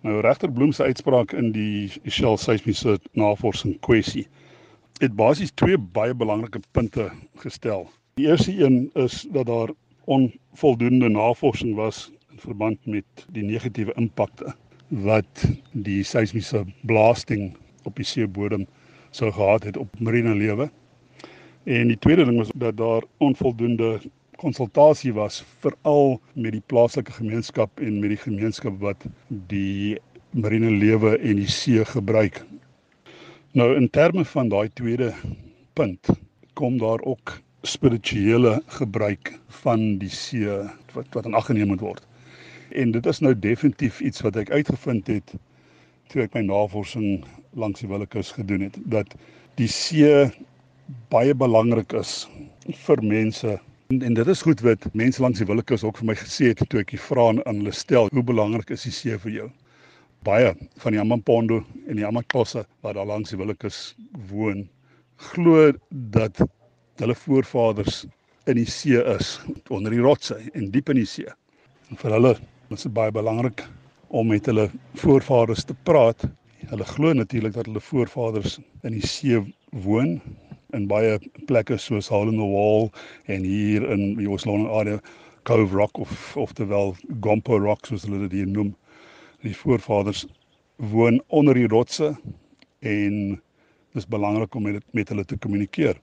Nou regter Bloem se uitspraak in die Shell seismiese navorsing kwessie het basies twee baie belangrike punte gestel. Die eerste een is dat daar onvoldoende navorsing was in verband met die negatiewe impakte wat die seismiese blasting op die seebodem sou gehad het op marine lewe. En die tweede ding was dat daar onvoldoende konsultasie was veral met die plaaslike gemeenskap en met die gemeenskap wat die marine lewe en die see gebruik. Nou in terme van daai tweede punt kom daar ook spirituele gebruik van die see wat wat in ag geneem moet word. En dit is nou definitief iets wat ek uitgevind het toe ek my navorsing langs die Willekus gedoen het dat die see baie belangrik is vir mense en, en dit is goed wat mense langs die Willekus ook vir my gesê het toe ek die vrae aan hulle stel hoe belangrik is die see vir jou baie van die Amampondo en die Amaklosse wat daar langs die Willekus woon glo dat hulle voorvaders in die see is, onder die rotse en diep in die see. En vir hulle is dit baie belangrik om met hulle voorvaders te praat. Hulle glo natuurlik dat hulle voorvaders in die see woon in baie plekke soos Hole in the Wall en hier in die Oslon area Cove Rock of of terwyl Gompo Rock soos hulle dit hier noem. Die voorvaders woon onder die rotse en dis belangrik om met met hulle te kommunikeer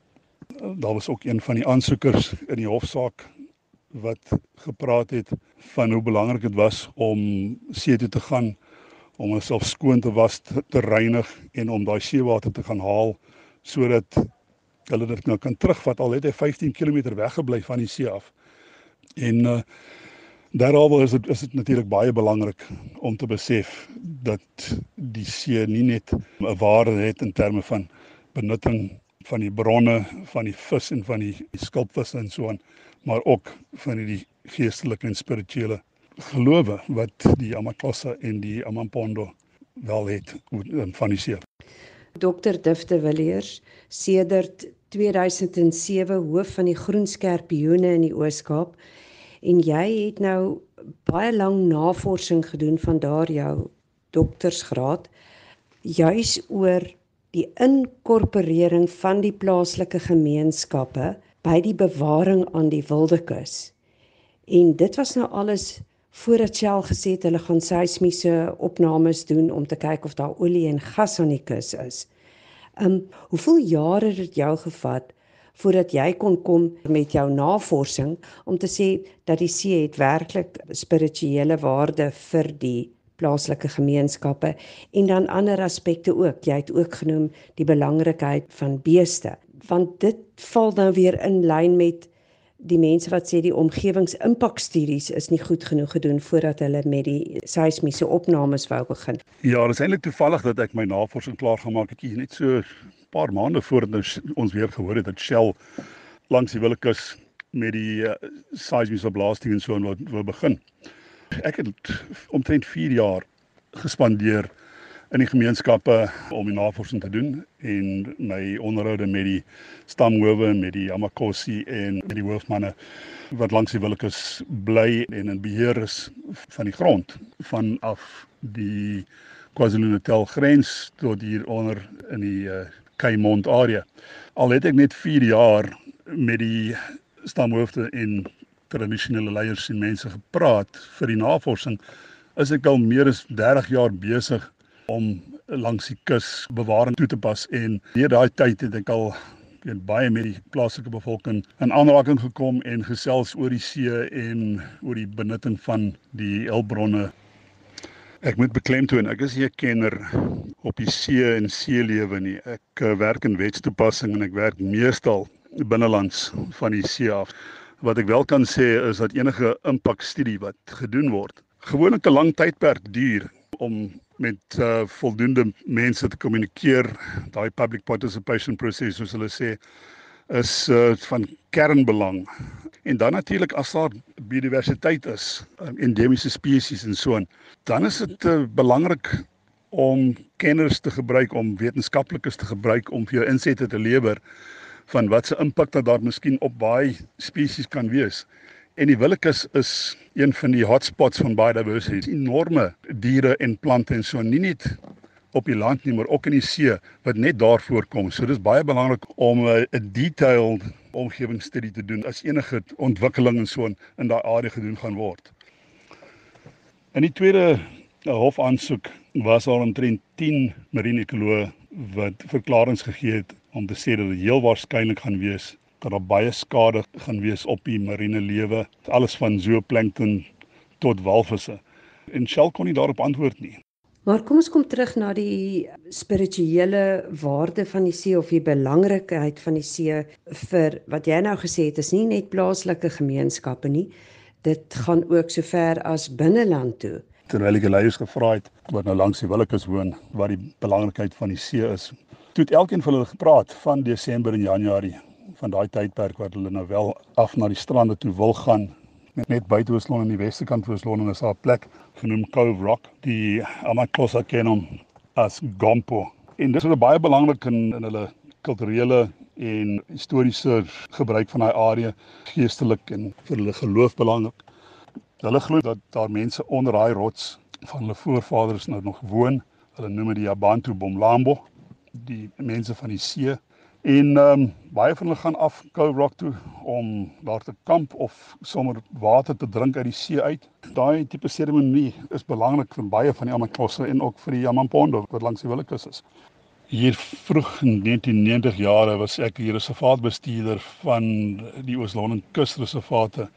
daar was ook een van die aansoekers in die hofsaak wat gepraat het van hoe belangrik dit was om see toe te gaan om homself skoon te was te, te reinig en om daai seewater te gaan haal sodat hulle dit nou kan terugvat al het hy 15 km weggebly van die see af. En uh daaroor is dit is dit natuurlik baie belangrik om te besef dat die see nie net 'n waarde het in terme van benutting van die bronne van die vis en van die, die skulpvisse en so aan, maar ook van die geestelike en spirituele gelowe wat die Amaklosa en die Amampondo wel het van die see. Dr. Dufte Villiers, sedert 2007 hoof van die Groen Skerpioene in die Oos-Kaap en jy het nou baie lank navorsing gedoen van daar jou doktorsgraad juis oor die inkorporering van die plaaslike gemeenskappe by die bewaring aan die wilde kus. En dit was nou alles voordat Shell gesê het hulle gaan seismiese opnames doen om te kyk of daar olie en gas aan die kus is. Um hoeveel jare het dit jou gevat voordat jy kon kom met jou navorsing om te sê dat die see het werklik spirituele waarde vir die plaaslike gemeenskappe en dan ander aspekte ook. Jy het ook genoem die belangrikheid van beeste, want dit val nou weer in lyn met die mense wat sê die omgewingsimpakstudies is nie goed genoeg gedoen voordat hulle met die seismiese opnames wou begin. Ja, dit is eintlik toevallig dat ek my navorsing klaar gemaak het hier net so 'n paar maande voordat ons, weer gehoor het dat Shell langs die Willekus met die uh, seismiese blasting en so en wat wil begin. Ek het omtrent 4 jaar gespandeer in die gemeenskappe om die navorsing te doen en my onderhoude met die stamhowe met die Amakosi en met die hoofmanne wat langs die Willekus bly en in beheer is van die grond vanaf die KwaZulu-Natal grens tot hier onder in die Kaimond area. Al het ek net 4 jaar met die stamhoofde en tradisionele leiers en mense gepraat vir die navorsing is ek al meer as 30 jaar besig om langs die kus bewaring toe te pas en deur daai tyd het ek al weet baie met die plaaslike bevolking in aanraking gekom en gesels oor die see en oor die benutting van die hulpbronne Ek moet beklemtoon ek is nie 'n kenner op die see en seelewe nie. Ek uh, werk in wetstoepassing en ek werk meestal binnelands van die see af. Wat ek wel kan sê is dat enige impakstudie wat gedoen word, gewoonlik 'n lang tydperk duur om met uh, voldoende mense te kommunikeer. Daai public participation proses soos hulle sê is uh, van kernbelang. En dan natuurlik as daar biodiversiteit is, um, endemiese spesies en so aan, dan is dit uh, belangrik om kenners te gebruik om wetenskaplikes te gebruik om vir jou insette te lewer van wat se impak dat daar miskien op baie spesies kan wees En die Willekes is een van die hotspots van biodiversity. Enorme diere en plante en so nie net op die land nie, maar ook in die see wat net daar voorkom. So dis baie belangrik om 'n detailed omgewingsstudie te doen as enige ontwikkeling en so in, in daai area gedoen gaan word. In die tweede hofaansoek was daar omtrent 10 marine ekoloë wat verklaringe gegee het om te sê dat dit heel waarskynlik gaan wees dat daar baie skade gaan wees op die marine lewe, alles van zooplankton tot walvisse. En Shell kon nie daarop antwoord nie. Maar kom ons kom terug na die spirituele waarde van die see of die belangrikheid van die see vir wat jy nou gesê het, is nie net plaaslike gemeenskappe nie. Dit gaan ook so ver as binneland toe. Terwyl ek leiers gevra het wat nou langs die Willekes woon, wat die belangrikheid van die see is, toe het elkeen van hulle gepraat van Desember en Januarie van daai tydperk wat hulle nou wel af na die strande toe wil gaan net buite Oos-London in die weste kant van Oos-London is daar 'n plek genoem Cove Rock. Die Amaklosa ken hom as Gompo. En dit is baie belangrik in in hulle kulturele en historiese gebruik van daai area, geestelik en vir hulle geloof belangrik. Hulle glo dat daar mense onder daai rots van hulle voorvaders nou nog woon. Hulle noem dit die Abantu Bomlambo, die mense van die see En ehm um, baie van hulle gaan af Cove Rock toe om daar te kamp of sommer water te drink uit die see uit. Daai tipe seremonie is belangrik vir baie van die Amaklosse en ook vir die Yamampondo wat langs die Willekes is. Hier vroeg in 1990 jare was ek as reservaatbestuurder van die Oos-London Kusreservate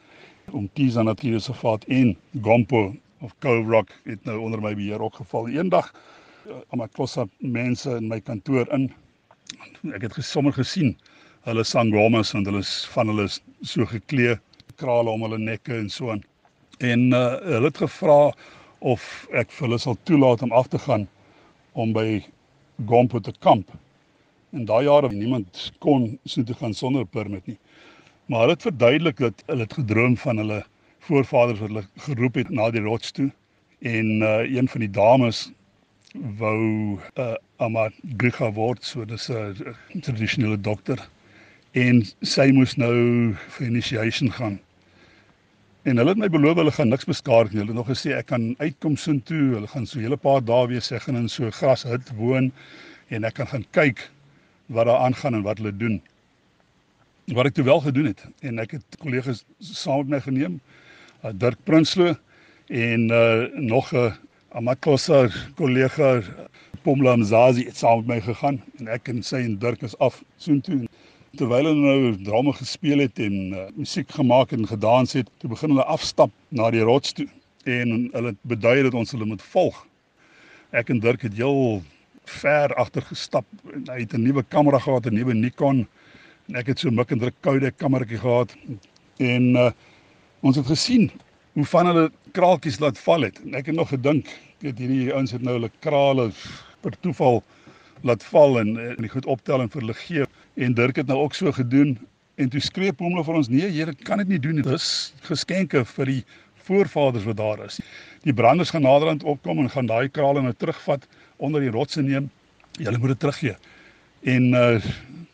om Tisa Natuurreservaat en Gompo of Cove Rock het nou onder my beheer ook geval. Eendag uh, Amaklosse mense in my kantoor in ek het sommer gesien hulle sangomas en hulle is van hulle so geklee krale om hulle nekke en so aan. En uh, hulle het gevra of ek vir hulle sal toelaat om af te gaan om by Gompo te kamp. En daai jare niemand kon so toe gaan sonder permit nie. Maar hulle het verduidelik dat hulle het gedroom van hulle voorvaders wat hulle geroep het na die rots toe en uh, een van die dames wou 'n uh, Amagriga word, so dis 'n tradisionele dokter. En sy moes nou vir initiation gaan. En hulle het my beloof hulle gaan niks beskadig nie. Hulle het nog gesê ek kan uitkom soontoe. Hulle gaan so 'n hele paar dae weer sê gaan in so grashut woon en ek kan gaan kyk wat daar aangaan en wat hulle doen. Wat ek toe wel gedoen het en ek het kollegas saam met my geneem, uh, Dirk Prinsloo en uh, nog 'n Amaklosa kollega Pomla Mzazi het saam met my gegaan en ek en sy en Dirk is af soontoe. Terwyl hulle nou drama gespeel het en uh, musiek gemaak en gedans het, toe begin hulle afstap na die rots toe en hulle bedui dat ons hulle moet volg. Ek en Dirk het heel ver agter gestap en hy het 'n nuwe kamera gehad, 'n nuwe Nikon en ek het so mik en druk koude kameratjie gehad en uh, ons het gesien hoe van hulle kraaltjies laat val het. En ek het nog gedink, weet hierdie ouens het nou hulle krale per toeval laat val en en die goed optel en vir hulle gee. En Dirk het nou ook so gedoen en toe skree Pomela vir ons: "Nee, Here, kan dit nie doen nie. Dis geskenke vir die voorvaders wat daar is. Die branders gaan naderhand opkom en gaan daai krale nou terugvat onder die rotse neem. Julle moet dit teruggee." En uh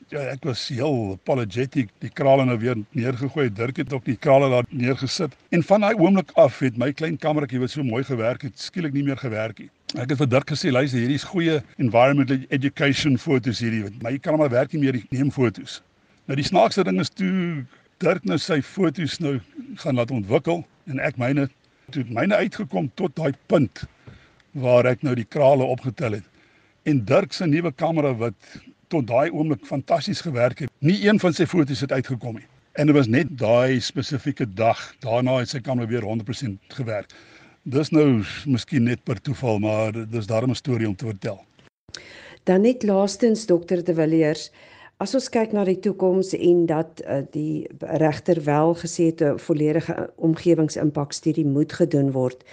ja, ek was heel apologetic. Die krale nou weer neergegooi. Dirk het ook die krale daar neergesit. En van daai oomblik af het my klein kameratjie wat so mooi gewerk het, skielik nie meer gewerk nie. Ek het vir Dirk gesê, luister, hierdie is goeie environmental education foto's hierdie. My kamera werk nie meer, ek neem foto's. Nou die snaakste ding is toe Dirk nou sy foto's nou gaan laat ontwikkel en ek myne toe myne uitgekom tot daai punt waar ek nou die krale opgetel het. En Dirk se nuwe kamera wat tot daai oomblik fantasties gewerk het. Nie een van sy foto's het uitgekom nie. En dit was net daai spesifieke dag. Daarna het sy kamera weer 100% gewerk. Dis nou miskien net per toeval, maar dis daarom 'n storie om te vertel. Dan net laastens dokter De Villiers, as ons kyk na die toekoms en dat uh, die regter wel gesê het 'n volledige omgewingsimpakstudie moet gedoen word.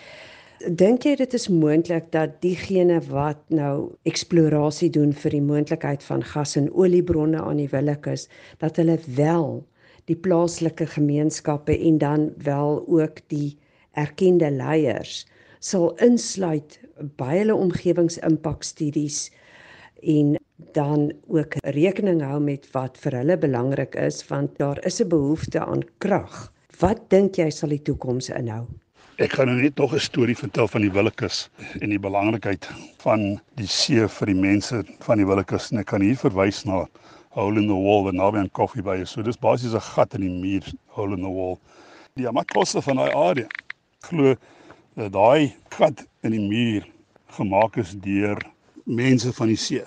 Dink jy dit is moontlik dat diegene wat nou eksplorasie doen vir die moontlikheid van gas en oliebronne aan die Willekes, dat hulle wel die plaaslike gemeenskappe en dan wel ook die erkende leiers sal insluit by hulle omgewingsimpakstudies en dan ook rekening hou met wat vir hulle belangrik is want daar is 'n behoefte aan krag Wat dink jy sal die toekoms inhou? Ek gaan nou net nog 'n storie vertel van die Willekeus en die belangrikheid van die see vir die mense van die Willekeus en ek kan hier verwys na hole in the wall wat naby aan Coffee Bay is. So dis basies 'n gat in die muur, hole in the wall. Die amaklosse van daai area glo dat daai gat in die muur gemaak is deur mense van die see.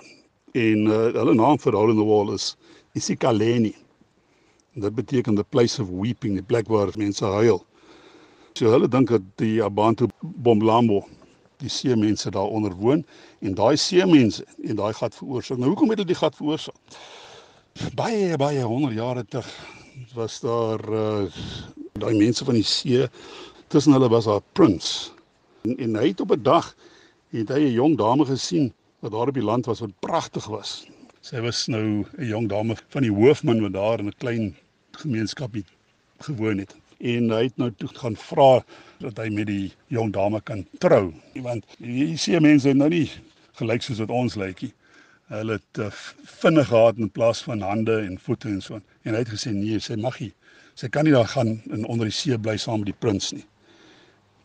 En uh, hulle naam vir hole in the wall is isikaleni. En dit beteken the place of weeping, die plek waar mense huil. So hulle dink dat die Abantu Bomlambo die see mense daaronder woon en daai see mense en daai gat veroorsaak. Nou hoekom het hulle die gat veroorsaak? baie baie honderd jare terug was daar uh daai mense van die see tussen hulle was daar prins en, en hy het op 'n dag het hy 'n jong dame gesien wat daar op die land was wat pragtig was sy was nou 'n jong dame van die hoofman wat daar in 'n klein gemeenskapie gewoon het en hy het nou toe gaan vra dat hy met die jong dame kan trou want die see mense nou nie gelyk soos wat ons lyk nie hulle het uh, vinnig gehad in plaas van hande en voete en so. En hy het gesê nee, sy mag nie. Sy kan nie daar gaan in onder die see bly saam met die prins nie.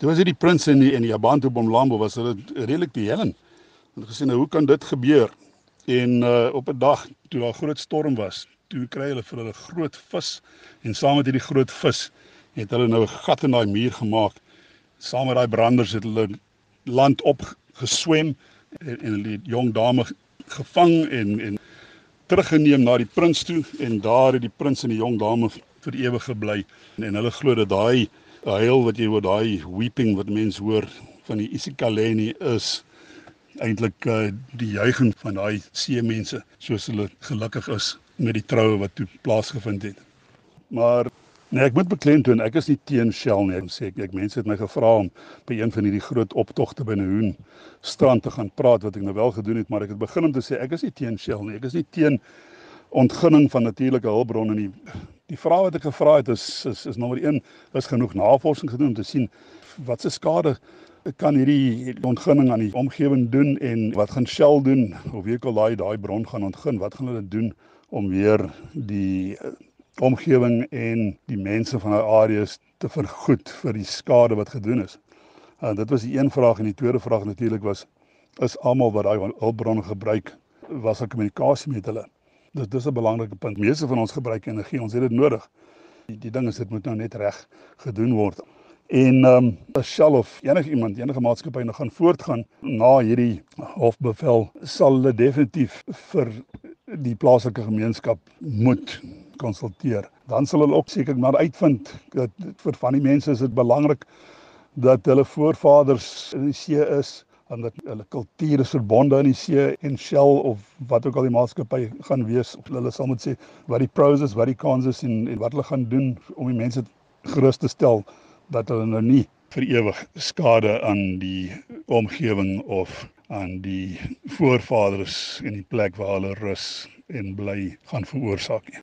Toe was dit die prins en die en die Abantu Bomlambo was hulle redelik behelend. Hulle gesê nou hoe kan dit gebeur? En uh, op 'n dag toe daar groot storm was, toe kry hulle vir hulle groot vis en saam met hierdie groot vis het hulle nou 'n gat in daai muur gemaak. Saam met daai branders het hulle land op geswem en, en die jong dame gevang en en teruggeneem na die prins toe en daar het die prins en die jong dame vir ewig gebly en, en hulle glo dat daai huil wat jy hoor daai weeping wat mense hoor van die isikaleni is eintlik uh, die juiging van daai see mense soos hulle gelukkig is met die troue wat toe plaasgevind het maar Nee, ek moet beklemtoon, ek is nie teen Shell nie. Ek sê ek, ek mense het my gevra om by een van hierdie groot optogte by Nehoen strand te gaan praat wat ek nou wel gedoen het, maar ek het begin om te sê ek is nie teen Shell nie. Ek is nie teen ontginning van natuurlike hulpbronne nie. Die vraag wat ek gevra het is is is nommer 1, is genoeg navorsing gedoen om te sien wat se skade kan hierdie ontginning aan die omgewing doen en wat gaan Shell doen of wie ook al daai daai bron gaan ontgin, wat gaan hulle doen om weer die omgewing en die mense van daai areas te vergoed vir die skade wat gedoen is. En dit was die een vraag en die tweede vraag natuurlik was is almal wat daai hulpbronne gebruik was daar kommunikasie met hulle. Dis dis 'n belangrike punt. Meeste van ons gebruik energie, ons het dit nodig. Die, die ding is dit moet nou net reg gedoen word. En ehm um, as Shell of enige iemand, enige maatskappy nog gaan voortgaan na hierdie hofbevel, sal hulle definitief vir die plaaslike gemeenskap moet konsulteer. Dan sal hulle ook seker maar uitvind dat vir van die mense is dit belangrik dat hulle voorvaders in die see is en dat hulle kultuur is verbonde aan die see en Shell of wat ook al die maatskappy gaan wees. Hulle sal moet sê wat die pros is, wat die cons is en, en wat hulle gaan doen om die mense gerus te stel dat hulle nou nie vir ewig skade aan die omgewing of aan die voorvaders en die plek waar hulle rus en bly gaan veroorsaak nie.